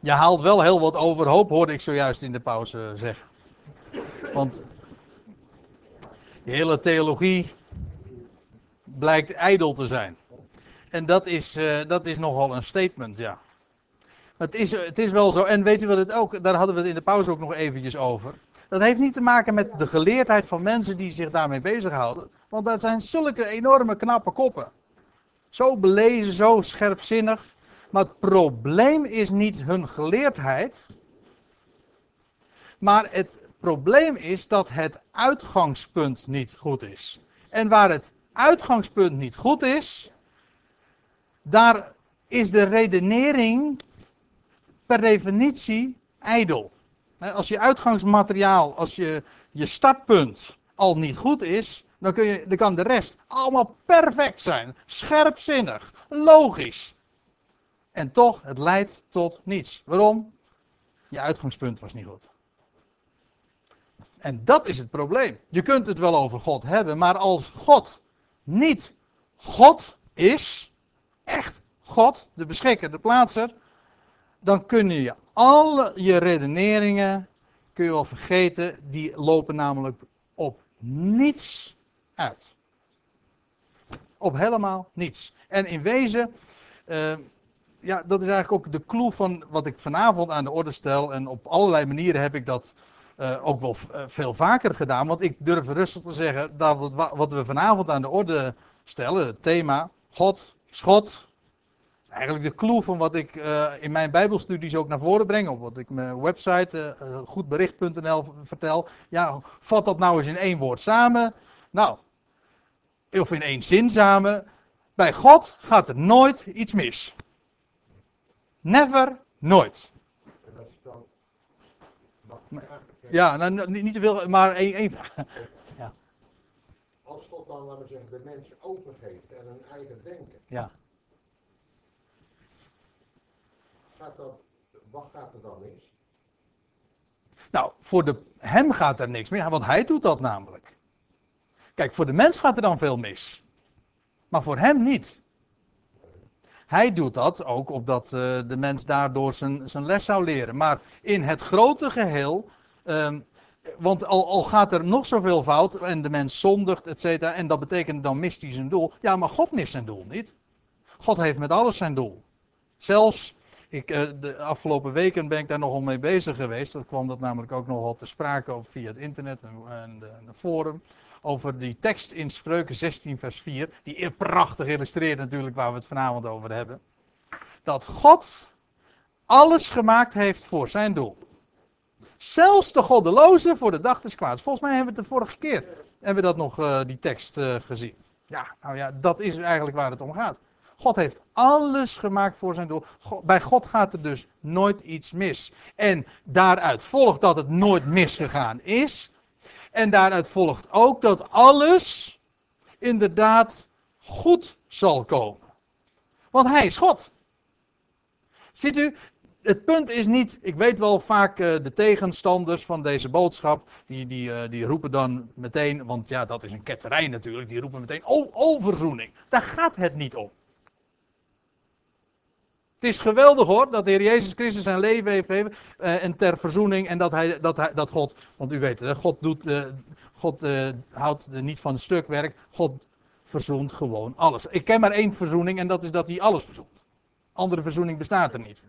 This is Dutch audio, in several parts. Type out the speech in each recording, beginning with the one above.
Je haalt wel heel wat overhoop, hoorde ik zojuist in de pauze zeggen. Want de hele theologie blijkt ijdel te zijn. En dat is, uh, dat is nogal een statement, ja. Het is, het is wel zo, en weet u wat het ook, daar hadden we het in de pauze ook nog eventjes over. Dat heeft niet te maken met de geleerdheid van mensen die zich daarmee bezighouden. Want dat zijn zulke enorme knappe koppen. Zo belezen, zo scherpzinnig. Maar het probleem is niet hun geleerdheid. Maar het probleem is dat het uitgangspunt niet goed is. En waar het uitgangspunt niet goed is, daar is de redenering per definitie ijdel. Als je uitgangsmateriaal, als je, je startpunt al niet goed is, dan, je, dan kan de rest allemaal perfect zijn. Scherpzinnig, logisch. En toch, het leidt tot niets. Waarom? Je uitgangspunt was niet goed. En dat is het probleem. Je kunt het wel over God hebben, maar als God niet God is, echt God, de beschikker, de plaatser, dan kun je alle je redeneringen kun je wel vergeten, die lopen namelijk op niets uit. Op helemaal niets. En in wezen, uh, ja, dat is eigenlijk ook de clue van wat ik vanavond aan de orde stel. En op allerlei manieren heb ik dat uh, ook wel eh, veel vaker gedaan. Want ik durf rustig te zeggen dat wat we vanavond aan de orde stellen, het thema God, schot, eigenlijk de clue van wat ik uh, in mijn Bijbelstudies ook naar voren breng, op wat ik mijn website goedbericht.nl vertel. Ja, vat dat nou eens in één woord samen. Nou, of in één zin samen. Bij God gaat er nooit iets mis. Never, nooit. Ja, nou, niet te veel, maar één, één vraag. Ja. Als God dan, laten we zeggen, de mens overgeeft en een eigen denken. Ja. Gaat dat, wat gaat er dan mis? Nou, voor de, hem gaat er niks meer, want hij doet dat namelijk. Kijk, voor de mens gaat er dan veel mis. Maar voor hem niet. Hij doet dat ook opdat uh, de mens daardoor zijn, zijn les zou leren. Maar in het grote geheel. Um, want al, al, gaat er nog zoveel fout en de mens zondigt, et cetera, en dat betekent dan mist hij zijn doel. Ja, maar God mist zijn doel niet. God heeft met alles zijn doel. Zelfs, ik, uh, de afgelopen weken ben ik daar nogal mee bezig geweest. Dat kwam dat namelijk ook nogal te sprake via het internet en, en de, de forum over die tekst in Spreuken 16, vers 4, die prachtig illustreert natuurlijk waar we het vanavond over hebben. Dat God alles gemaakt heeft voor zijn doel. Zelfs de goddeloze voor de dag des kwaads. Volgens mij hebben we het de vorige keer hebben we dat nog, uh, die tekst uh, gezien. Ja, nou ja, dat is eigenlijk waar het om gaat. God heeft alles gemaakt voor zijn doel. Bij God gaat er dus nooit iets mis. En daaruit volgt dat het nooit misgegaan is. En daaruit volgt ook dat alles inderdaad goed zal komen. Want hij is God. Ziet u, het punt is niet, ik weet wel vaak uh, de tegenstanders van deze boodschap, die, die, uh, die roepen dan meteen, want ja, dat is een ketterij natuurlijk, die roepen meteen, oh, oh, verzoening. Daar gaat het niet om. Het is geweldig hoor, dat de Heer Jezus Christus zijn leven heeft gegeven uh, en ter verzoening en dat, hij, dat, hij, dat God, want u weet het, God, doet, uh, God uh, houdt niet van stukwerk, God verzoent gewoon alles. Ik ken maar één verzoening en dat is dat hij alles verzoent. Andere verzoening bestaat er niet.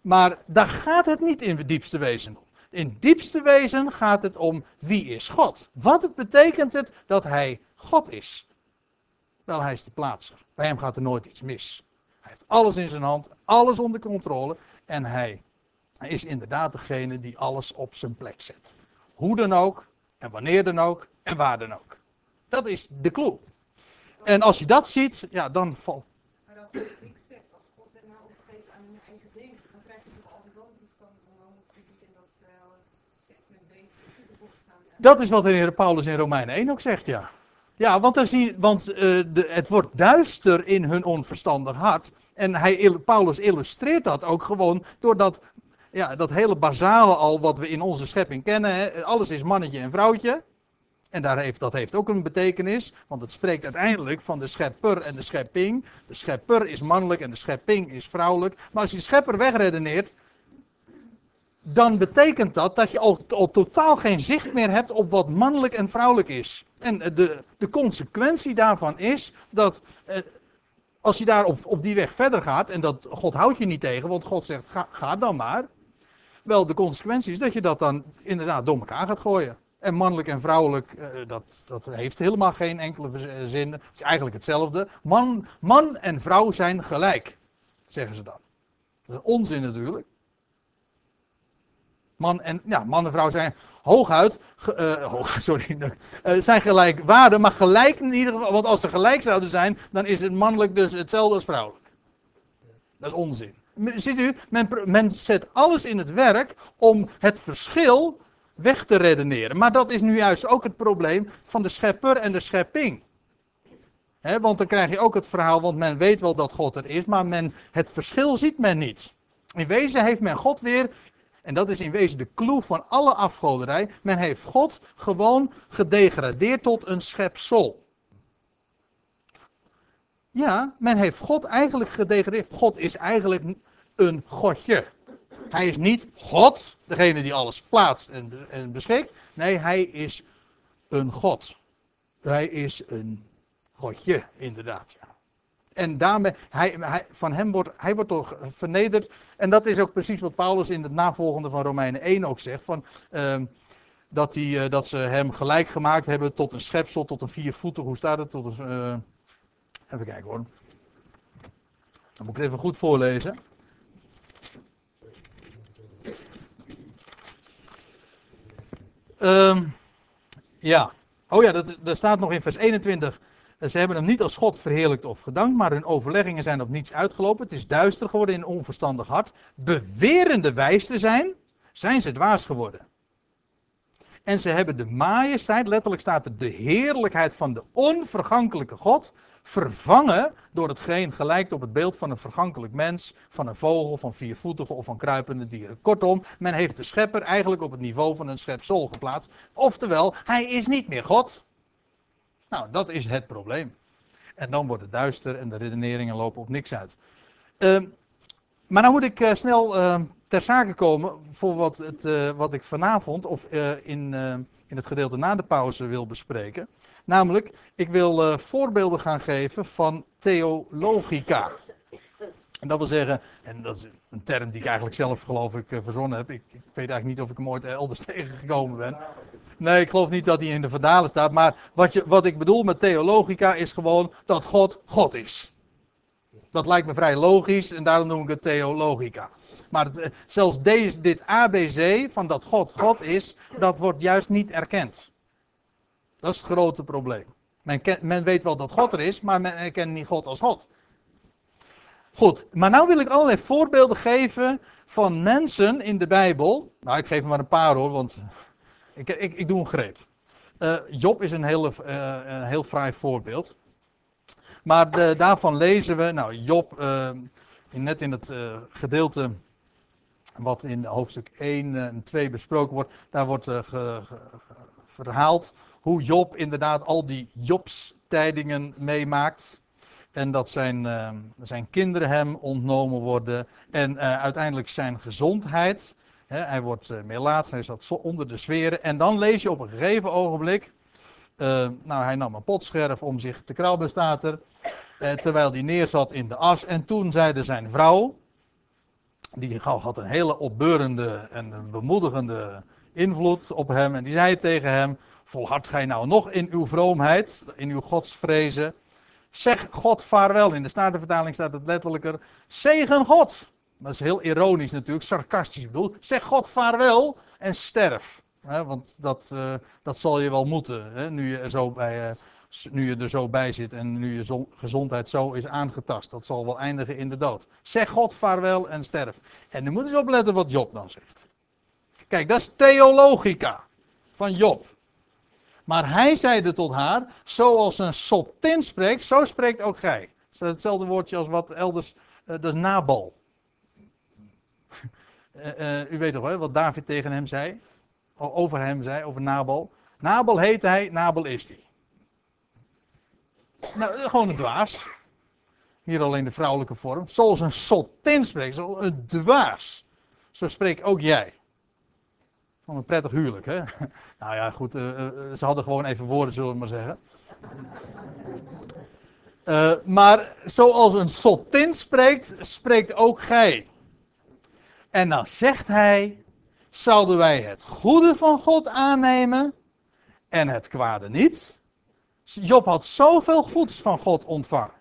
Maar daar gaat het niet in het diepste wezen om. In het diepste wezen gaat het om wie is God. Wat het betekent het dat hij God is. Wel, hij is de plaatser. Bij hem gaat er nooit iets mis. Heeft alles in zijn hand, alles onder controle. En hij, is inderdaad degene die alles op zijn plek zet. Hoe dan ook, en wanneer dan ook, en waar dan ook. Dat is de clue. En als je dat ziet, ja, dan valt. Maar als ik zeg, als God het nou opgeeft aan hun eigen dingen, dan krijg je toch een toestand van homofilie en dat ze seks met beesten Dat is wat de Heer Paulus in Romeinen 1 ook zegt, ja. Ja, want, dan zie, want uh, de, het wordt duister in hun onverstandig hart. En hij, Paulus illustreert dat ook gewoon door dat, ja, dat hele basale al wat we in onze schepping kennen. Hè. Alles is mannetje en vrouwtje. En daar heeft, dat heeft ook een betekenis, want het spreekt uiteindelijk van de schepper en de schepping. De schepper is mannelijk en de schepping is vrouwelijk. Maar als je schepper wegredeneert, dan betekent dat dat je al, al totaal geen zicht meer hebt op wat mannelijk en vrouwelijk is. En de, de consequentie daarvan is dat eh, als je daar op, op die weg verder gaat, en dat God houdt je niet tegen, want God zegt ga, ga dan maar. Wel, de consequentie is dat je dat dan inderdaad door elkaar gaat gooien. En mannelijk en vrouwelijk, eh, dat, dat heeft helemaal geen enkele verz- zin. Het is eigenlijk hetzelfde. Man, man en vrouw zijn gelijk, zeggen ze dan. Dat is onzin natuurlijk. Man en, ja, man en vrouw zijn hooguit, eh, sorry, eh, zijn gelijkwaardig, maar gelijk in ieder geval. Want als ze gelijk zouden zijn, dan is het mannelijk dus hetzelfde als vrouwelijk. Dat is onzin. Ziet u, men, men zet alles in het werk om het verschil weg te redeneren. Maar dat is nu juist ook het probleem van de schepper en de schepping. Hè, want dan krijg je ook het verhaal, want men weet wel dat God er is, maar men, het verschil ziet men niet. In wezen heeft men God weer, en dat is in wezen de clue van alle afgoderij, men heeft God gewoon gedegradeerd tot een schepsel. Ja, men heeft God eigenlijk gedegradeerd. God is eigenlijk een godje. Hij is niet God, degene die alles plaatst en, en beschikt. Nee, hij is een God. Hij is een godje, inderdaad. Ja. En daarmee, hij, hij, van hem wordt, hij wordt toch vernederd. En dat is ook precies wat Paulus in het navolgende van Romeinen 1 ook zegt. Van, ehm, dat, hij, eh, dat ze hem gelijk gemaakt hebben tot een schepsel, tot een viervoetig. Hoe staat het? Tot een, eh, even kijken hoor. Dan moet ik het even goed voorlezen. Ehm, ja. Oh ja, dat, dat staat nog in vers 21. Ze hebben hem niet als God verheerlijkt of gedankt, maar hun overleggingen zijn op niets uitgelopen. Het is duister geworden in een onverstandig hart. Bewerende wijs te zijn, zijn ze dwaas geworden. En ze hebben de majesteit, letterlijk staat er de heerlijkheid van de onvergankelijke God, vervangen door hetgeen gelijkt op het beeld van een vergankelijk mens, van een vogel, van viervoetige of van kruipende dieren. Kortom, men heeft de schepper eigenlijk op het niveau van een schepsel geplaatst. Oftewel, hij is niet meer God. Nou, dat is het probleem. En dan wordt het duister en de redeneringen lopen op niks uit. Ehm, maar nou moet ik eh, snel eh, ter zake komen voor wat, het, eh, wat ik vanavond of eh, in, in het gedeelte na de pauze wil bespreken. Namelijk, ik wil voorbeelden gaan geven van theologica. En dat wil zeggen, en dat is een term die ik eigenlijk zelf geloof ik verzonnen heb. Ik, ik weet eigenlijk niet of ik hem ooit elders tegengekomen ben. Nee, ik geloof niet dat hij in de Verdalen staat. Maar wat, je, wat ik bedoel met theologica is gewoon dat God God is. Dat lijkt me vrij logisch en daarom noem ik het theologica. Maar eh, zelfs deze, dit ABC van dat God God is, dat wordt juist niet erkend. Dat is het grote probleem. Men, men weet wel dat God er is, maar men erkent niet God als God. Goed, maar nou wil ik allerlei voorbeelden geven van mensen in de Bijbel. Nou, ik geef er maar een paar hoor, want ik, ik, ik doe een greep. Eh, Job is een, eh, een heel fraai voorbeeld. Maar daarvan lezen we, nou Job, eh, in, net in het eh, gedeelte wat in hoofdstuk 1 en 2 besproken wordt, daar wordt verhaald hoe Job inderdaad al die Jobstijdingen meemaakt. En dat zijn, eh, zijn kinderen hem ontnomen worden. En uiteindelijk zijn gezondheid. Hij wordt uh, melaats, hij zat onder de sferen. En dan lees je op een gegeven ogenblik. eh, nou, hij nam een potscherf om zich te krabben, staat er. eh, terwijl hij neerzat in de as. En toen zeide zijn vrouw. Die had een hele opbeurende en bemoedigende invloed op hem. En die zei tegen hem: Volhard gij nou nog in uw vroomheid, in uw godsvrezen. Zeg God vaarwel. In de Statenvertaling staat het letterlijker. Zegen God. Dat is heel ironisch natuurlijk, sarcastisch bedoeld. Zeg God vaarwel en sterf. Want dat, eh, dat zal je wel moeten. Nu, je er zo bij, eh, nu je er zo bij zit en nu je zo- gezondheid zo is aangetast. Dat zal wel eindigen in de dood. Zeg God vaarwel en sterf. En nu moeten ze opletten wat Job dan zegt. Kijk, dat is theologica van Job. Maar hij zeide tot haar, zoals een sottin spreekt, zo spreekt ook gij. Hetzelfde woordje als wat elders, is nabal. Eh, eh, u weet toch wel wat David tegen hem zei? Over hem zei, over Nabal. Nabel heet hij, Nabel is hij. Nou, gewoon een dwaas. Hier alleen de vrouwelijke vorm. Zoals een sotin spreekt, een dwaas. Zo spreekt ook jij. Van een prettig huwelijk, hè? Nou ja, goed, ze hadden gewoon even woorden, zullen we maar zeggen. Maar zoals een sotin spreekt, spreekt ook gij. En dan zegt hij: Zouden wij het goede van God aannemen en het kwade niet? Job had zoveel goeds van God ontvangen.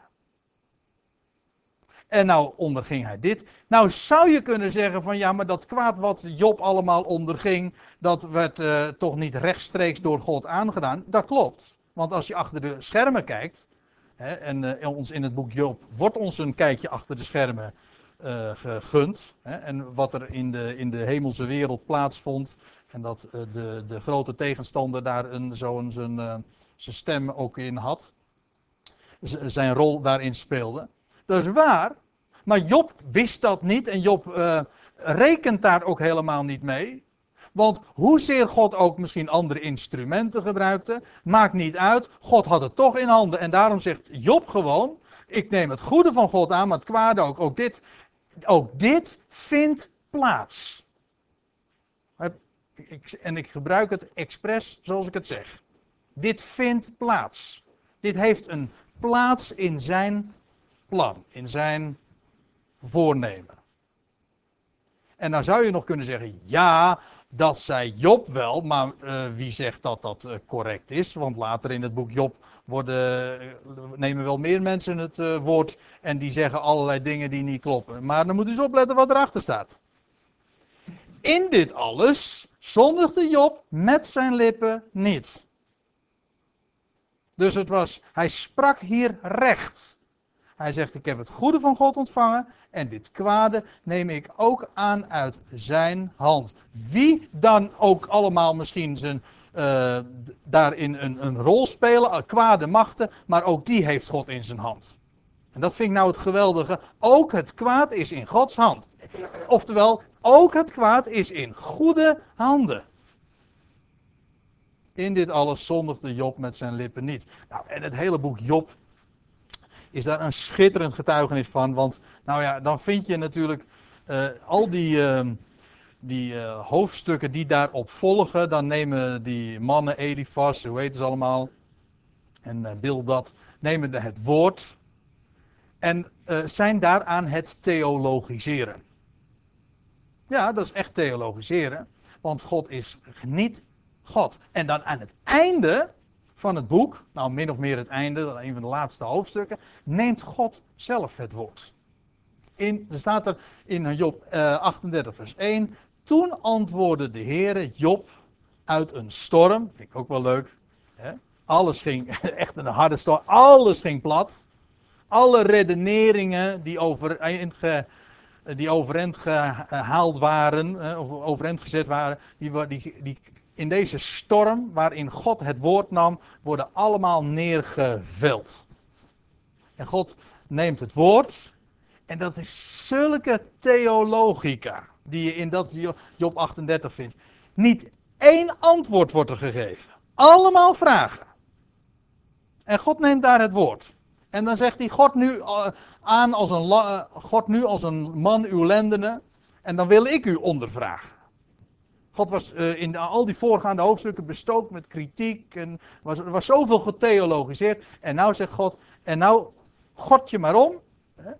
En nou onderging hij dit. Nou zou je kunnen zeggen van ja, maar dat kwaad wat Job allemaal onderging, dat werd uh, toch niet rechtstreeks door God aangedaan. Dat klopt. Want als je achter de schermen kijkt, hè, en uh, ons in het boek Job wordt ons een kijkje achter de schermen uh, gegund. Hè, en wat er in de, in de hemelse wereld plaatsvond. En dat de, de grote tegenstander daar een, zo zijn, zijn stem ook in had. Zijn rol daarin speelde. Dat is waar. Maar Job wist dat niet en Job rekent daar ook helemaal niet mee. Want hoezeer God ook misschien andere instrumenten gebruikte, maakt niet uit. God had het toch in handen. En daarom zegt Job gewoon: Ik neem het goede van God aan, maar het kwade ook. Ook dit, ook dit vindt plaats. En ik gebruik het expres zoals ik het zeg. Dit vindt plaats. Dit heeft een plaats in zijn plan, in zijn voornemen. En dan zou je nog kunnen zeggen, ja, dat zei Job wel, maar uh, wie zegt dat dat uh, correct is? Want later in het boek Job worden, uh, nemen wel meer mensen het woord en die zeggen allerlei dingen die niet kloppen. Maar dan moet u eens opletten wat erachter staat. In dit alles zondigde Job met zijn lippen niet. Dus het was, hij sprak hier recht. Hij zegt: Ik heb het goede van God ontvangen en dit kwade neem ik ook aan uit zijn hand. Wie dan ook allemaal misschien zijn, uh, daarin een, een rol spelen, eh, kwade machten, maar ook die heeft God in zijn hand. En dat vind ik nou het geweldige. Ook het kwaad is in Gods hand. Oftewel, ook het kwaad is in goede handen. In dit alles zondigde Job met zijn lippen niet. Nou, en het hele boek Job is daar een schitterend getuigenis van. Want nou ja, dan vind je natuurlijk uh, al die, uh, die uh, hoofdstukken die daarop volgen. Dan nemen die mannen, Elifas, hoe heet ze allemaal, en Bildad, nemen het woord. En zijn daaraan het theologiseren. Ja, dat is echt theologiseren. Want God is niet God. En dan aan het einde van het boek, nou min of meer het einde, een van de laatste hoofdstukken, neemt God zelf het woord. In, er staat er in Job uh, 38 vers 1, toen antwoordde de Heere Job uit een storm, vind ik ook wel leuk, hè? alles ging, echt een harde storm, alles ging plat. Alle redeneringen die ge, die overeind gehaald waren, of overeind gezet waren, die, die, die in deze storm waarin God het woord nam, worden allemaal neergeveld. En God neemt het woord en dat is zulke theologica die je in dat Job 38 vindt. Niet één antwoord wordt er gegeven. Allemaal vragen. En God neemt daar het woord. En dan zegt hij God nu eh, aan als een, eh, God nu als een man uw lendenen. En dan wil ik u ondervragen. God was uh, in al die voorgaande hoofdstukken bestookt met kritiek. En was, er was zoveel getheologiseerd. En nou zegt God, en nou God je maar om. Hè,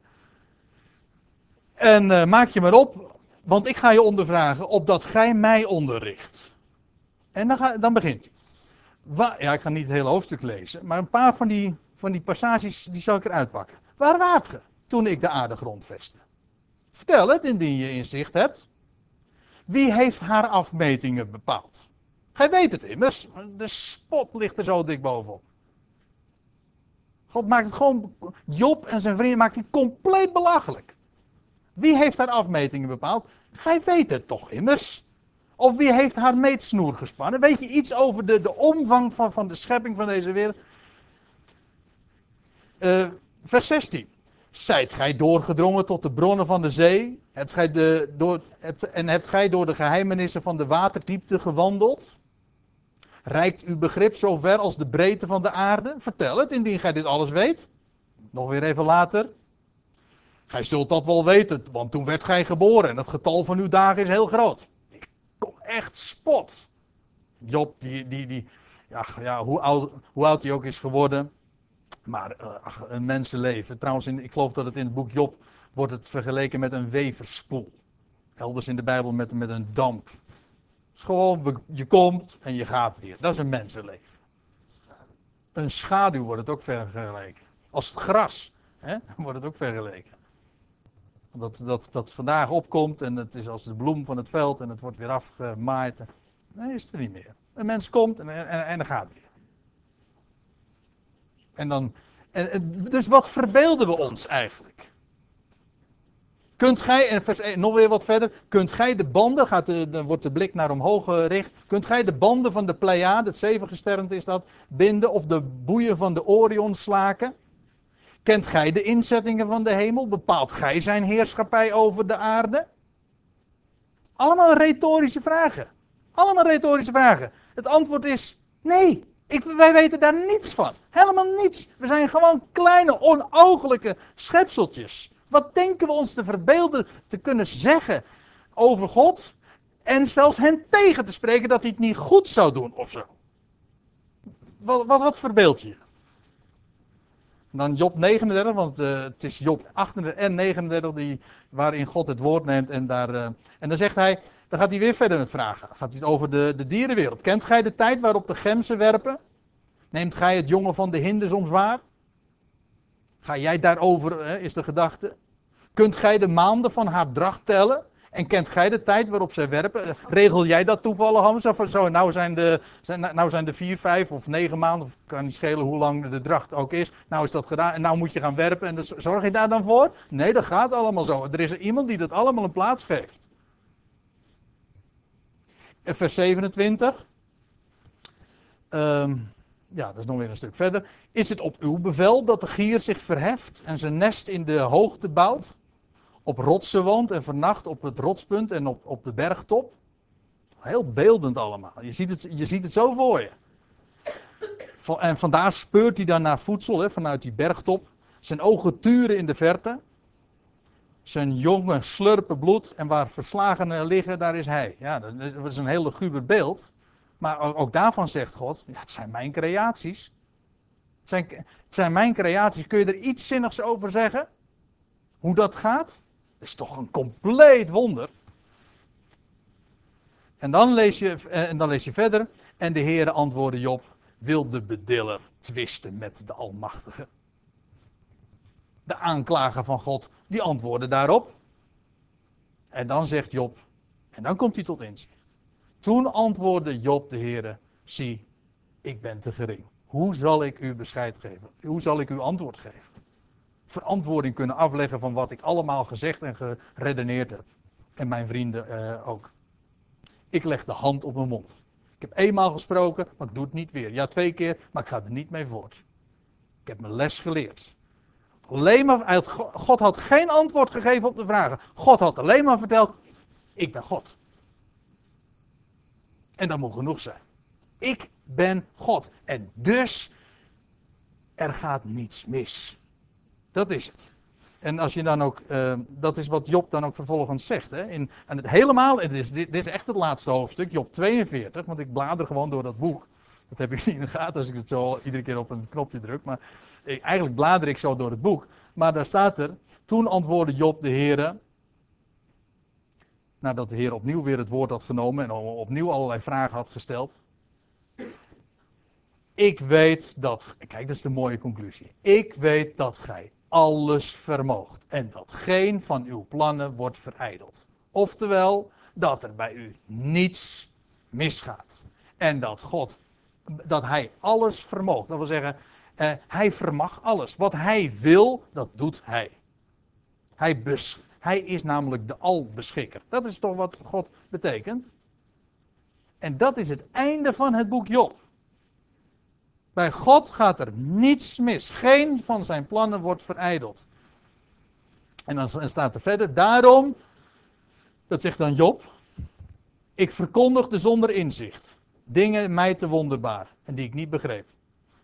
en uh, maak je maar op, want ik ga je ondervragen, opdat gij mij onderricht. En dan, ga, dan begint hij. ja, ik ga niet het hele hoofdstuk lezen, maar een paar van die, van die passages die zal ik eruit pakken. Waar waart ge toen ik de aarde grondvestte? Vertel het indien je inzicht hebt. Wie heeft haar afmetingen bepaald? Gij weet het immers. De spot ligt er zo dik bovenop. God maakt het gewoon. Job en zijn vrienden maakt hij compleet belachelijk. Wie heeft haar afmetingen bepaald? Gij weet het toch immers. Of wie heeft haar meetsnoer gespannen? Weet je iets over de, de omvang van, van de schepping van deze wereld? Uh, vers 16. Zijt gij doorgedrongen tot de bronnen van de zee? Hebt gij de, door, hebt, en hebt gij door de geheimenissen van de waterdiepte gewandeld? Reikt uw begrip zo ver als de breedte van de aarde? Vertel het, indien gij dit alles weet. Nog weer even later. Gij zult dat wel weten, want toen werd gij geboren en het getal van uw dagen is heel groot. Ik kom echt spot. Job, die, die, die ja, ja, hoe, oud, hoe oud hij ook is geworden. Maar eh, een mensenleven. Trouwens, ik geloof dat het in het boek Job wordt het vergeleken met een weverspoel. Elders in de Bijbel met, met een damp. Het is gewoon, je komt en je gaat weer. Dat is een mensenleven. Een schaduw wordt het ook vergeleken. Als het gras hè, wordt het ook vergeleken. Dat, dat, dat vandaag opkomt en het is als de bloem van het veld en het wordt weer afgemaaid. Nee, is er niet meer. Een mens komt en, en, en dan gaat weer. En dan, en, dus wat verbeelden we ons eigenlijk? Kunt gij, en vers 1, nog weer wat verder, kunt gij de banden, gaat de, dan wordt de blik naar omhoog gericht, kunt gij de banden van de Pleiade, het zevengesternte is dat, binden of de boeien van de Orion slaken? Kent gij de inzettingen van de hemel? Bepaalt gij zijn heerschappij over de aarde? Allemaal retorische vragen. Allemaal retorische vragen. Het antwoord is nee. Ik, wij weten daar niets van. Helemaal niets. We zijn gewoon kleine, onogelijke schepseltjes. Wat denken we ons te verbeelden te kunnen zeggen over God? En zelfs hen tegen te spreken dat hij het niet goed zou doen of zo. Wat, wat, wat verbeeld je? Dan Job 39, want uh, het is Job 38 en 39 die, waarin God het woord neemt. En, daar, uh, en dan zegt hij, dan gaat hij weer verder met vragen. Gaat hij het over de, de dierenwereld. Kent gij de tijd waarop de gemsen werpen? Neemt gij het jongen van de hinde soms waar? Ga jij daarover, hè, is de gedachte. Kunt gij de maanden van haar dracht tellen? En kent gij de tijd waarop zij werpen? Regel jij dat toevallig? Of zo, nou zijn, de, zijn, nou zijn de vier, vijf of negen maanden, of kan niet schelen hoe lang de dracht ook is. Nou is dat gedaan en nou moet je gaan werpen. En dus, zorg je daar dan voor? Nee, dat gaat allemaal zo. Er is er iemand die dat allemaal een plaats geeft. Vers 27. Um, ja, dat is nog weer een stuk verder. Is het op uw bevel dat de gier zich verheft en zijn nest in de hoogte bouwt? Op rotsen woont en vernacht op het rotspunt en op, op de bergtop? Heel beeldend allemaal. Je ziet het, je ziet het zo voor je. En vandaar speurt hij dan naar voedsel hè, vanuit die bergtop. Zijn ogen turen in de verte. Zijn jongen slurpen bloed. En waar verslagenen liggen, daar is hij. Ja, dat is een heel luguber beeld. Maar ook, daarvan zegt God: ja, het zijn mijn creaties. Het zijn, het zijn mijn creaties. Kun je er iets zinnigs over zeggen? Hoe dat gaat? Is toch een compleet wonder. En dan lees je, eh, en dan lees je verder. En de Heere antwoordde Job: Wil de bediller twisten met de Almachtige? De aanklager van God, die antwoordde daarop. En dan zegt Job, en dan komt hij tot inzicht. Toen antwoordde Job de Heere: Zie, ik ben te gering. Hoe zal ik u bescheid geven? Hoe zal ik u antwoord geven? Verantwoording kunnen afleggen van wat ik allemaal gezegd en geredeneerd heb. En mijn vrienden uh, ook. Ik leg de hand op mijn mond. Ik heb eenmaal gesproken, maar ik doe het niet weer. Ja, twee keer, maar ik ga er niet mee voort. Ik heb mijn les geleerd. Alleen maar, God had geen antwoord gegeven op de vragen. God had alleen maar verteld: Ik ben God. En dat moet genoeg zijn. Ik ben God. En dus, er gaat niets mis. Dat is het. En als je dan ook, uh, dat is wat Job dan ook vervolgens zegt. Hè? In, en het helemaal, dit is, dit is echt het laatste hoofdstuk, Job 42, want ik blader gewoon door dat boek. Dat heb je niet in de gaten als ik het zo iedere keer op een knopje druk. Maar ik, eigenlijk blader ik zo door het boek. Maar daar staat er, toen antwoordde Job de Heer, nadat de Heer opnieuw weer het woord had genomen en opnieuw allerlei vragen had gesteld. Ik weet dat, kijk, dat is de mooie conclusie. Ik weet dat gij alles vermoogt en dat geen van uw plannen wordt verijdeld. Oftewel, dat er bij u niets misgaat. En dat God, dat Hij alles vermoogt. Dat wil zeggen, eh, Hij vermag alles. Wat Hij wil, dat doet Hij. Hij, bes, hij is namelijk de albeschikker. Dat is toch wat God betekent? En dat is het einde van het boek Job. Bij God gaat er niets mis. Geen van zijn plannen wordt verijdeld. En dan staat er verder, daarom, dat zegt dan Job, ik verkondigde zonder inzicht. Dingen mij te wonderbaar en die ik niet begreep.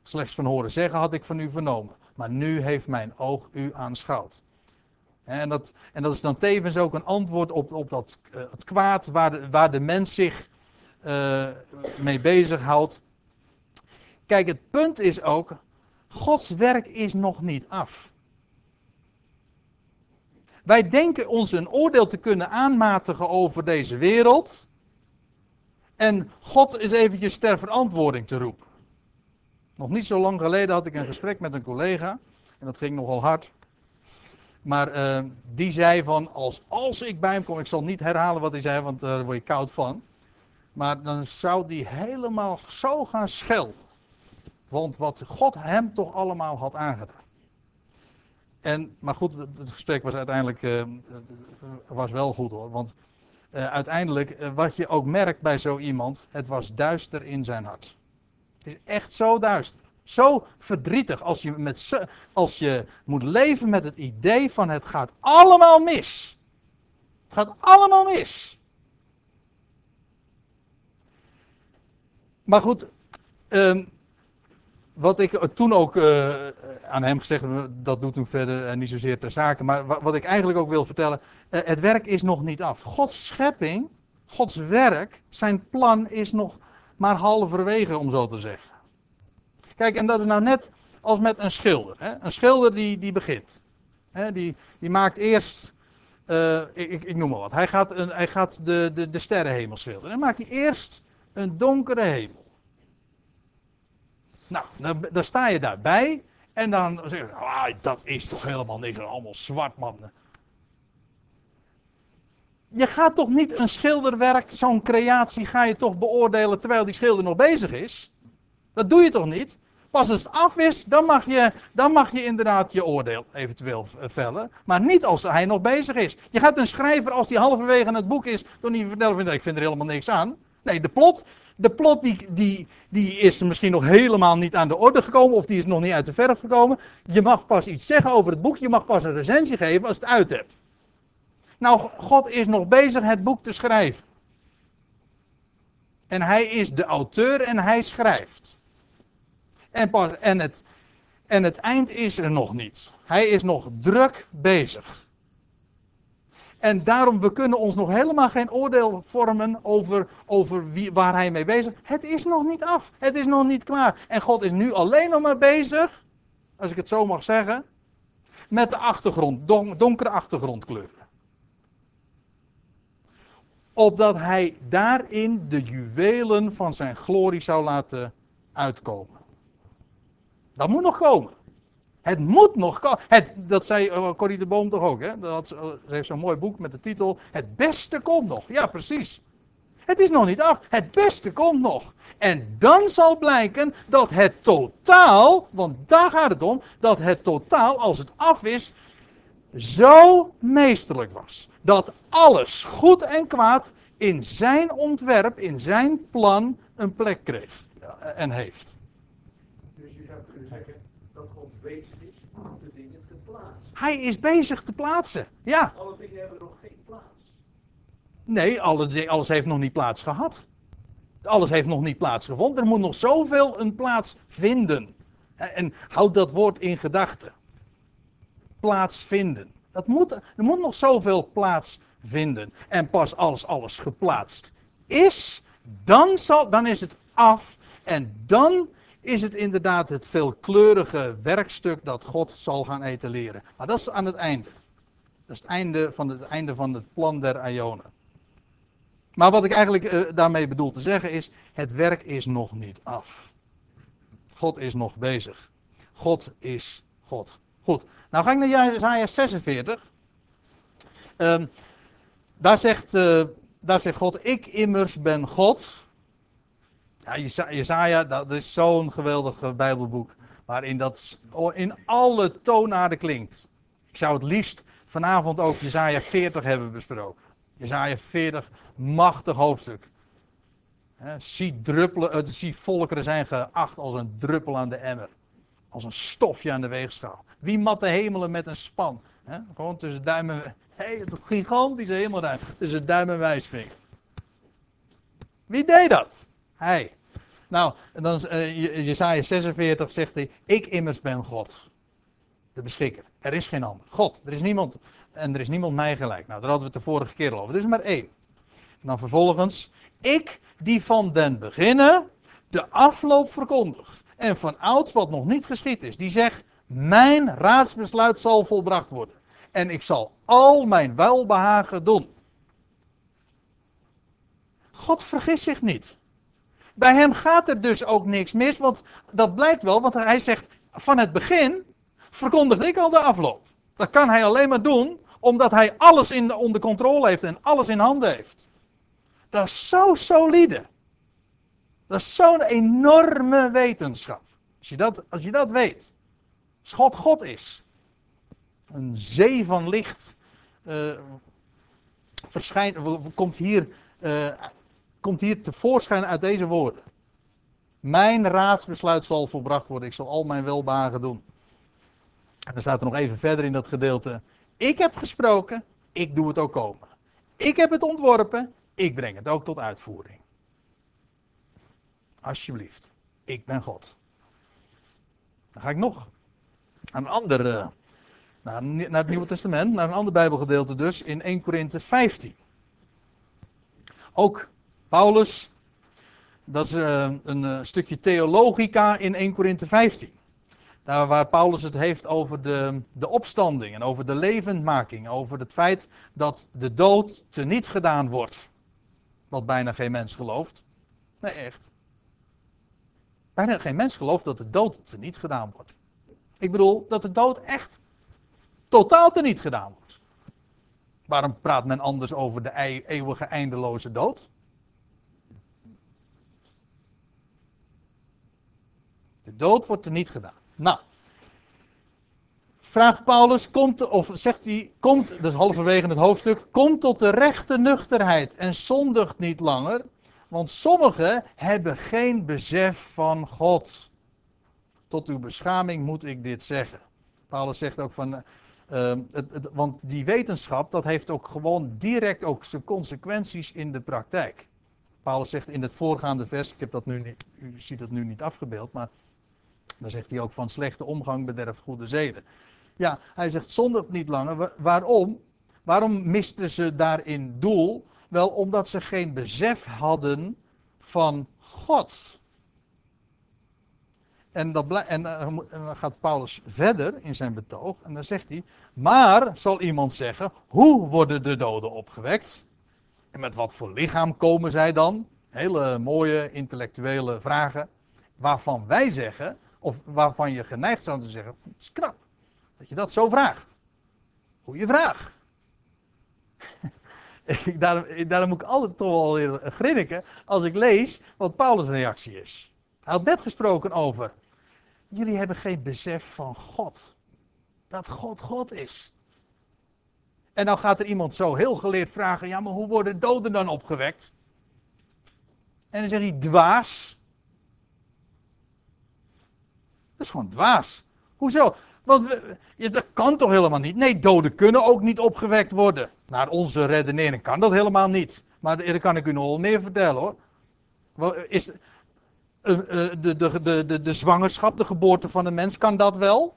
Slechts van horen zeggen had ik van u vernomen. Maar nu heeft mijn oog u aanschouwd. En dat, en dat is dan tevens ook een antwoord op, op dat, eh, het kwaad waar de, waar de mens zich uh, mee bezighoudt. Kijk, het punt is ook, Gods werk is nog niet af. Wij denken ons een oordeel te kunnen aanmatigen over deze wereld. En God is eventjes ter verantwoording te roepen. Nog niet zo lang geleden had ik een gesprek met een collega. En dat ging nogal hard. Maar uh, die zei van, als, als ik bij hem kom, ik zal niet herhalen wat hij zei, want daar word je koud van. Maar dan zou die helemaal zo gaan schelden. Want wat God hem toch allemaal had aangedaan. En, maar goed, het gesprek was uiteindelijk uh, was wel goed hoor. Want uh, uiteindelijk, wat je ook merkt bij zo iemand, het was duister in zijn hart. Het is echt zo duister. Zo verdrietig als je, met, als je moet leven met het idee van het gaat allemaal mis. Het gaat allemaal mis. Maar goed, um, wat ik toen ook uh, aan hem gezegd heb, dat doet nu verder uh, niet zozeer ter zake. Maar wat, ik eigenlijk ook wil vertellen, uh, het werk is nog niet af. Gods schepping, Gods werk, zijn plan is nog maar halverwege, om zo te zeggen. Kijk, en dat is nou net als met een schilder. Hè? Een schilder die, die begint. Hè? Die, die maakt eerst, ik, ik, noem maar wat, hij gaat, hij gaat de, de, de sterrenhemel schilderen. Dan maakt hij eerst een donkere hemel. Nou, dan, dan, sta je daarbij. En dan zeg je, ah, dat is toch helemaal niks, allemaal zwart mannen. Je gaat toch niet een schilderwerk, zo'n creatie, ga je toch beoordelen terwijl die schilder nog bezig is? Dat doe je toch niet? Pas als het af is, dan mag je, dan mag je inderdaad je oordeel eventueel vellen. Maar niet als hij nog bezig is. Je gaat een schrijver, als die halverwege het boek is, toch niet vertellen ik vind er helemaal niks aan. Nee, de plot, de plot die, die, die is misschien nog helemaal niet aan de orde gekomen of die is nog niet uit de verf gekomen. Je mag pas iets zeggen over het boek, je mag pas een recensie geven als het uit hebt. Nou, God is nog bezig het boek te schrijven. En hij is de auteur en hij schrijft. En, pas, en, het, en het eind is er nog niet. Hij is nog druk bezig. En daarom, we kunnen ons nog helemaal geen oordeel vormen over, over wie, waar hij mee bezig is. Het is nog niet af. Het is nog niet klaar. En God is nu alleen nog maar bezig, als ik het zo mag zeggen, met de achtergrond, don, donkere achtergrondkleuren. Opdat hij daarin de juwelen van zijn glorie zou laten uitkomen. Dat moet nog komen. Het moet nog. Het, dat zei uh, Corrie de Boom toch ook, hè? Dat, ze heeft zo'n mooi boek met de titel Het beste komt nog. Ja, precies. Het is nog niet af. Het beste komt nog. En dan zal blijken dat het totaal, want daar gaat het om, dat het totaal, als het af is, zo meesterlijk was. Dat alles, goed en kwaad, in zijn ontwerp, in zijn plan, een plek kreeg en heeft. Dus je zou kunnen zeggen dat God bezig is om de dingen te plaatsen. Hij is bezig te plaatsen. Ja. Alle dingen hebben nog geen plaats. Nee, alle, alles heeft nog niet plaats gehad. Alles heeft nog niet plaatsgevonden. Er moet nog zoveel een plaats vinden. En houd dat woord in gedachten. Plaatsvinden. Dat moet, er moet nog zoveel plaats vinden. En pas als alles geplaatst is, dan, zal, dan is het af. En dan is het inderdaad het veelkleurige werkstuk dat God zal gaan etaleren. Maar dat is aan het einde. Dat is het einde van het, einde van het plan der Ionen. Maar wat ik eigenlijk uh, daarmee bedoel te zeggen is, het werk is nog niet af. God is nog bezig. God is God. Goed, nou ga ik naar Jesaja 46. Um, daar, zegt, uh, daar zegt God, ik immers ben God. Ja, Jesaja, dat is zo'n geweldig Bijbelboek. Waarin dat in alle toonaarden klinkt. Ik zou het liefst vanavond ook Jesaja 40 hebben besproken. Jesaja 40, machtig hoofdstuk. Zie, druppelen, uh, zie volkeren zijn geacht als een druppel aan de emmer. Als een stofje aan de weegschaal. Wie mat de hemelen met een span? He, gewoon tussen duim en... Hey, gigantische hemelruim. Tussen duim en wijsvinger. Wie deed dat? Hij. Nou, dan uh, Jesaja 46 zegt hij, ik immers ben God. De beschikker. Er is geen ander. God. Er is niemand. En er is niemand mij gelijk. Nou, daar hadden we het de vorige keer over. Er is maar één. Dan vervolgens, ik die van den beginnen de afloop verkondig. En van ouds wat nog niet geschied is. Die zegt, mijn raadsbesluit zal volbracht worden. En ik zal al mijn welbehagen doen. God vergist zich niet. Bij hem gaat er dus ook niks mis, want dat blijkt wel, want hij zegt van het begin verkondigde ik al de afloop. Dat kan hij alleen maar doen omdat hij alles in, onder controle heeft en alles in handen heeft. Dat is zo solide. Dat is zo'n enorme wetenschap. Als je dat, als je dat weet. Als God is. Een zee van licht uh, verschijnt, komt, hier, uh, komt hier tevoorschijn uit deze woorden. Mijn raadsbesluit zal volbracht worden. Ik zal al mijn welbagen doen. En dan staat er nog even verder in dat gedeelte. Ik heb gesproken, ik doe het ook komen. Ik heb het ontworpen, ik breng het ook tot uitvoering. Alsjeblieft, ik ben God. Dan ga ik nog naar een ander, naar, naar het Nieuwe Testament, naar een ander Bijbelgedeelte dus, in 1 Korinthe 15. Ook Paulus, dat is uh, een uh, stukje theologica in 1 Korinthe 15. Daar waar Paulus het heeft over de, de opstanding en over de levendmaking. Over het feit dat de dood teniet gedaan wordt. Wat bijna geen mens gelooft. Nee, echt. Bijna geen mens gelooft dat de dood teniet gedaan wordt. Ik bedoel dat de dood echt totaal teniet gedaan wordt. Waarom praat men anders over de eeuwige eindeloze dood? Dood wordt teniet gedaan. Nou, vraagt Paulus, komt, of zegt hij, komt, dat is halverwege het hoofdstuk, komt tot de rechte nuchterheid en zondigt niet langer, want sommigen hebben geen besef van God. Tot uw beschaming moet ik dit zeggen. Paulus zegt ook van, uh, het, het, want die wetenschap, dat heeft ook gewoon direct ook zijn consequenties in de praktijk. Paulus zegt in het voorgaande vers, ik heb dat nu niet, u ziet het nu niet afgebeeld, maar dan zegt hij ook van slechte omgang bederft goede zeden. Ja, hij zegt zondig niet langer. Waarom? Waarom misten ze daarin doel? Wel omdat ze geen besef hadden van God. En, eh, en, dan gaat Paulus verder in zijn betoog en dan zegt hij: Maar zal iemand zeggen, hoe worden de doden opgewekt? En met wat voor lichaam komen zij dan? Hele mooie intellectuele vragen, waarvan wij zeggen of waarvan je geneigd zou te zeggen: het is knap dat je dat zo vraagt. Goeie vraag. daarom, daarom, moet ik altijd toch wel weer grinniken als ik lees wat Paulus' reactie is. Hij had net gesproken over: jullie hebben geen besef van God. Dat God God is. En dan gaat er iemand zo heel geleerd vragen: ja, maar hoe worden doden dan opgewekt? En dan zegt hij: dwaas. Dat is gewoon dwaas. Hoezo? Want we, dat kan toch helemaal niet? Nee, doden kunnen ook niet opgewekt worden. Naar onze redenering kan dat helemaal niet. Maar daar kan ik u nog wel meer vertellen hoor. Is, uh, de, de, de, de, de zwangerschap, de geboorte van een mens, kan dat wel?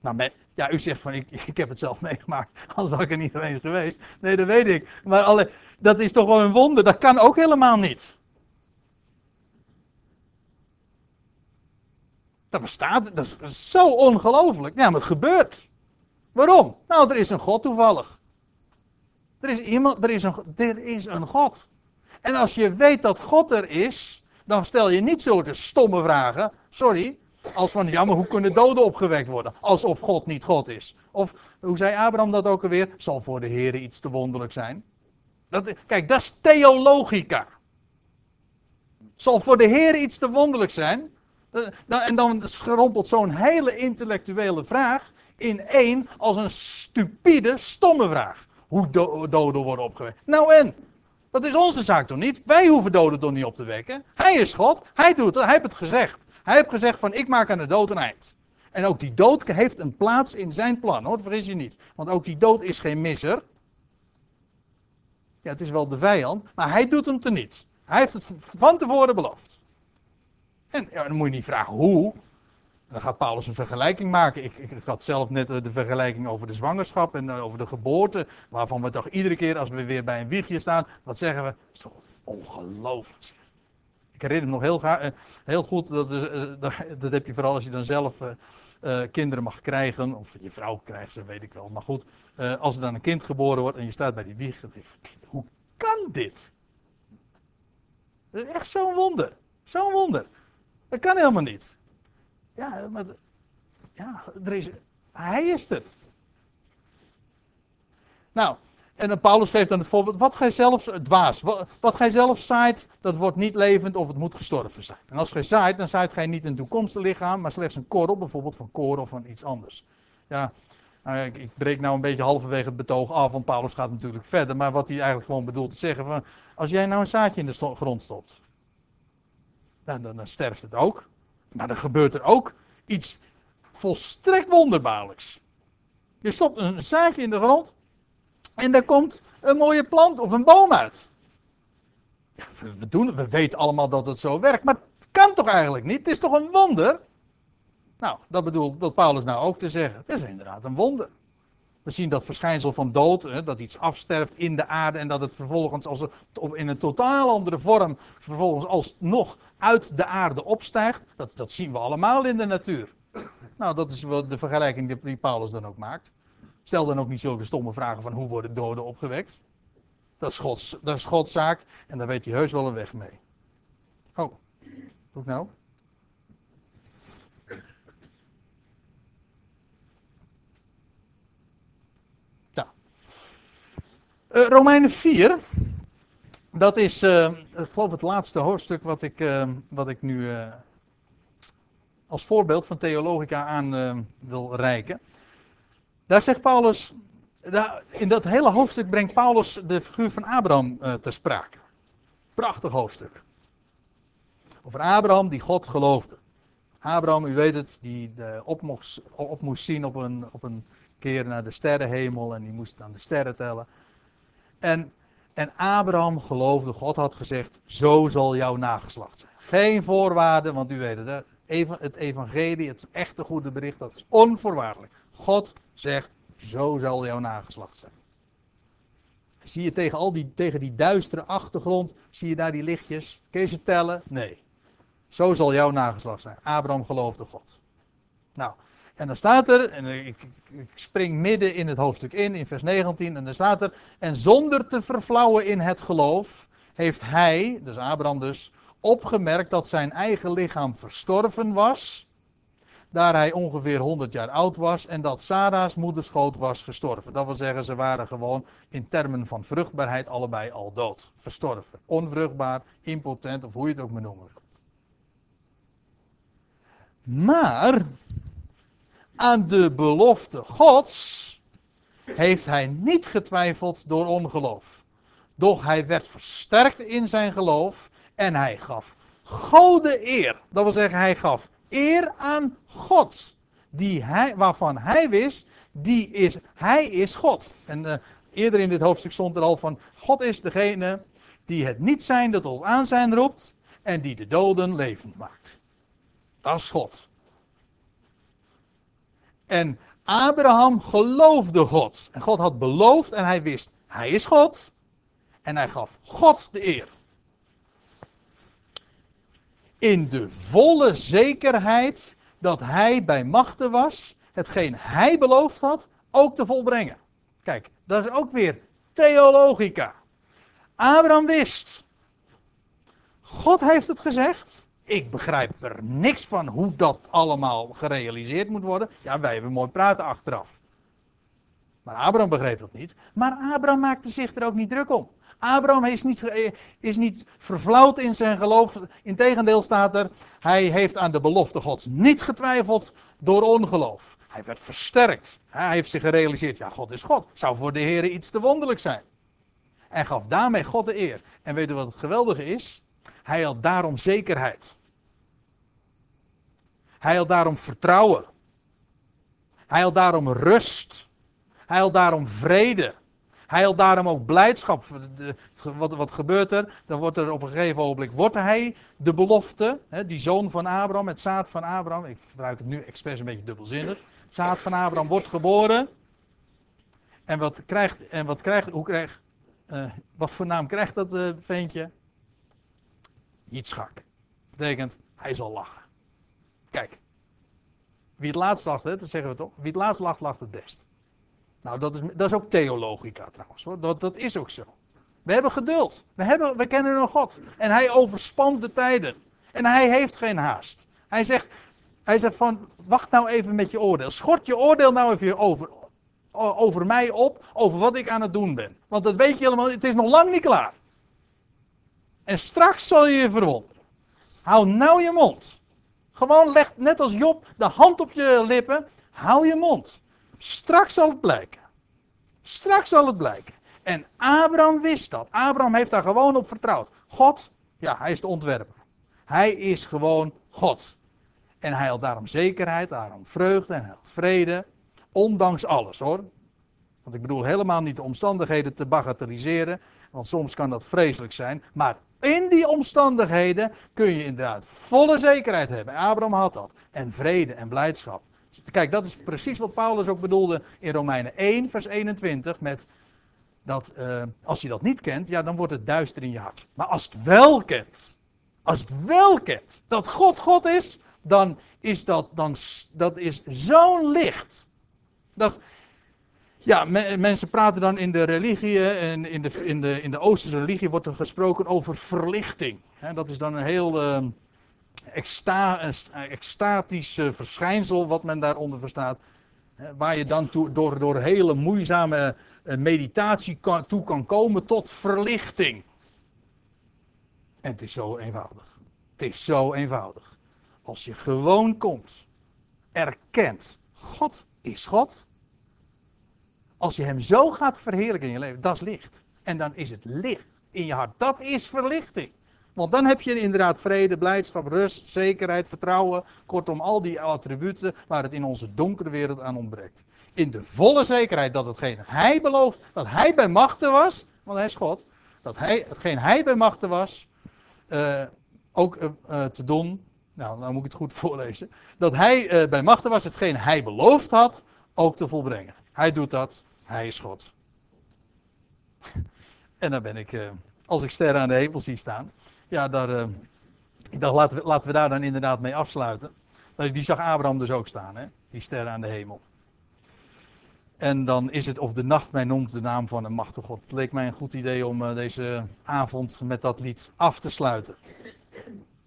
Nou, ja, u zegt van ik, ik heb het zelf meegemaakt, anders had ik er niet geweest geweest. Nee, dat weet ik. Maar alle, dat is toch wel een wonder, dat kan ook helemaal niet. Dat bestaat, dat is zo ongelooflijk. Ja, maar het gebeurt. Waarom? Nou, er is een God toevallig. Er is iemand, er is een, er is een God. En als je weet dat God er is, dan stel je niet zulke stomme vragen. Sorry. Als van, ja, maar hoe kunnen doden opgewekt worden? Alsof God niet God is. Of, hoe zei Abraham dat ook alweer? Zal voor de Heer iets te wonderlijk zijn. Dat, kijk, dat is theologica. Zal voor de Heer iets te wonderlijk zijn? Eh, en dan schrompelt zo'n hele intellectuele vraag in één als een stupide, stomme vraag. Hoe doden worden opgewekt. Nou en? Dat is onze zaak toch niet? Wij hoeven doden toch niet op te wekken? Hij is God, hij doet het, hij heeft het gezegd. Hij heeft gezegd van ik maak aan de dood een eind. En ook die dood heeft een plaats in zijn plan, hoor, vergis je niet. Want ook die dood is geen misser. Ja, het is wel de vijand, maar hij doet hem te niet. Hij heeft het van tevoren beloofd. En ja, dan moet je niet vragen hoe. Dan gaat Paulus een vergelijking maken. Ik, ik, had zelf net eh, de vergelijking over de zwangerschap en eh, over de geboorte. Waarvan we toch iedere keer als we weer bij een wiegje staan, wat zeggen we? Dat is toch ongelooflijk. Ik herinner me nog heel, eh, heel goed, dat, dat, heb je vooral als je dan zelf kinderen mag krijgen. Of je vrouw krijgt ze, weet ik wel. Maar goed, als er dan een kind geboren wordt en je staat bij die wieg. Hoe kan dit? Dat is echt zo'n wonder. Zo'n wonder. Dat kan helemaal niet. Ja, maar ja, er is, hij is er. Nou, en Paulus geeft dan het voorbeeld, wat gij zelf, dwaas, wat, gij zelf zaait, dat wordt niet levend of het moet gestorven zijn. En als gij zaait, dan zaait gij niet een toekomstig lichaam, maar slechts een korrel, bijvoorbeeld van koren of van iets anders. Ja, nou ik, ik breek nou een beetje halverwege het betoog af, want Paulus gaat natuurlijk verder, maar wat hij eigenlijk gewoon bedoelt te zeggen, van, als jij nou een zaadje in de grond stopt, dan, dan, dan sterft het ook. Maar dan gebeurt er ook iets volstrekt wonderbaarlijks. Je stopt een zaadje in de grond en daar komt een mooie plant of een boom uit. We, we doen, we weten allemaal dat het zo werkt, maar het kan toch eigenlijk niet? Het is toch een wonder? Nou, dat bedoelt dat Paulus nou ook te zeggen. Het is inderdaad een wonder. We zien dat verschijnsel van dood, hè, dat iets afsterft in de aarde en dat het vervolgens als een- in een totaal andere vorm vervolgens alsnog uit de aarde opstijgt. Dat, dat zien we allemaal in de natuur. Nou, dat is wel de vergelijking die- Paulus dan ook maakt. Stel dan ook niet zulke stomme vragen van hoe worden doden opgewekt. Dat is Gods, dat is en daar weet hij heus wel een weg mee. Oh, ik nou? Eh, Romeinen 4. Dat is, eh, ik geloof, het laatste hoofdstuk wat ik, eh, wat ik nu als voorbeeld van theologica aan wil reiken. Daar zegt Paulus, daar, in dat hele hoofdstuk brengt Paulus de figuur van Abraham ter sprake. Prachtig hoofdstuk. Over Abraham die God geloofde. Abraham, u weet het, die op moest zien op een, op een keer naar de sterrenhemel en die moest aan de sterren tellen. En, en Abraham geloofde, God had gezegd, zo zal jouw nageslacht zijn. Geen voorwaarden, want u weet het, het evangelie, het echte goede bericht, dat is onvoorwaardelijk. God zegt, zo zal jouw nageslacht zijn. Zie je tegen, al die, tegen die duistere achtergrond, zie je daar die lichtjes? Kun je ze tellen? Nee. Zo zal jouw nageslacht zijn. Abraham geloofde God. Nou, en dan staat er, en ik, ik, spring midden in het hoofdstuk in, in vers 19, en dan staat er, en zonder te verflauwen in het geloof, heeft hij, dus Abraham dus, opgemerkt dat zijn eigen lichaam verstorven was, daar hij ongeveer 100 jaar oud was, en dat Sarah's moederschoot was gestorven. Dat wil zeggen, ze waren gewoon in termen van vruchtbaarheid allebei al dood, verstorven. Onvruchtbaar, impotent, of hoe je het ook maar noemen wilt. Maar aan de belofte Gods heeft hij niet getwijfeld door ongeloof. Doch hij werd versterkt in zijn geloof en hij gaf God de eer. Dat wil zeggen, hij gaf eer aan God. Die hij, waarvan hij wist, die is, hij is God. En eh, eerder in dit hoofdstuk stond er al van, God is degene die het niet zijnde tot aanzijn roept en die de doden levend maakt. Dat is God. En Abraham geloofde God. En God had beloofd en hij wist, hij is God. En hij gaf God de eer. In de volle zekerheid dat hij bij machten was, hetgeen hij beloofd had, ook te volbrengen. Kijk, dat is ook weer theologica. Abraham wist. God heeft het gezegd. Ik begrijp er niks van hoe dat allemaal gerealiseerd moet worden. Ja, wij hebben mooi praten achteraf. Maar Abraham begreep dat niet. Maar Abraham maakte zich er ook niet druk om. Abraham is niet, eh, is niet verflauwd in zijn geloof. Integendeel staat er, hij heeft aan de belofte Gods niet getwijfeld door ongeloof. Hij werd versterkt. Hij heeft zich gerealiseerd, ja, God is God. Zou voor de Heer iets te wonderlijk zijn. En gaf daarmee God de eer. En weet u wat het geweldige is? Hij had daarom zekerheid. Hij had daarom vertrouwen. Hij had daarom rust. Hij had daarom vrede. Hij had daarom ook blijdschap. Wat, wat gebeurt er? Dan wordt er op een gegeven ogenblik, wordt hij de belofte, hè, die zoon van Abraham, het zaad van Abraham. Ik gebruik het nu expres een beetje dubbelzinnig. Het zaad van Abraham wordt geboren. En wat krijgt, en wat krijgt, hoe krijgt, eh, wat voor naam krijgt dat eh, ventje? Yitzchak. Betekent, hij zal lachen. Kijk, wie het laatst lacht, hè, dat zeggen we toch? Wie het laatst lacht, lacht het best. Nou, dat is, dat is ook theologica trouwens hoor. Dat, dat is ook zo. We hebben geduld. We, hebben, we kennen een God. En hij overspant de tijden. En hij heeft geen haast. Hij zegt, hij zegt van, wacht nou even met je oordeel. Schort je oordeel nou even over, over mij op, over wat ik aan het doen ben. Want dat weet je helemaal, het is nog lang niet klaar. En straks zal je je verwonderen. Hou nou je mond. Gewoon leg net als Job de hand op je lippen. Hou je mond. Straks zal het blijken. Straks zal het blijken. En Abraham wist dat. Abraham heeft daar gewoon op vertrouwd. God, ja, hij is de ontwerper. Hij is gewoon God. En hij had daarom zekerheid, daarom vreugde en had vrede. Ondanks alles hoor. Want ik bedoel helemaal niet de omstandigheden te bagatelliseren. Want soms kan dat vreselijk zijn. Maar in die omstandigheden kun je inderdaad volle zekerheid hebben. Abraham had dat. En vrede en blijdschap. Kijk, dat is precies wat Paulus ook bedoelde in Romeinen 1, vers 21. Met dat eh, als je dat niet kent, ja, dan wordt het duister in je hart. Maar als het wel kent, als het wel kent dat God God is, dan is dat, dan, dat is zo'n licht. Dat, ja, me- mensen praten dan in de religie en in de, in, de, in de Oosterse religie wordt er gesproken over verlichting. Dat is dan een heel een extatisch eh, verschijnsel wat men daaronder verstaat. Waar je dan door, door hele moeizame eh, meditatie toe kan komen tot verlichting. En het is zo eenvoudig. Het is zo eenvoudig. Als je gewoon komt, erkent, God is God. Als je hem zo gaat verheerlijken in je leven, dat is licht. En dan is het licht in je hart. Dat is verlichting. Want dan heb je inderdaad vrede, blijdschap, rust, zekerheid, vertrouwen. Kortom, al die attributen waar het in onze donkere wereld aan ontbreekt. In de volle zekerheid dat hetgeen hij belooft, dat hij bij machten was, want hij is God, dat hij, hetgeen hij bij machten was, eh, ook eh, eh, te doen. Nou, dan moet ik het goed voorlezen. Dat hij bij machten was, hetgeen hij beloofd had, ook te volbrengen. Hij doet dat, hij is God. En dan ben ik, eh, als ik sterren aan de hemel zie staan, ja, daar, eh, ik dacht, laten we, laten we daar dan inderdaad mee afsluiten. Die zag Abraham dus ook staan, hè? die sterren aan de hemel. En dan is het of de nacht mij noemt de naam van een machtige God. Het leek mij een goed idee om eh, deze avond met dat lied af te sluiten.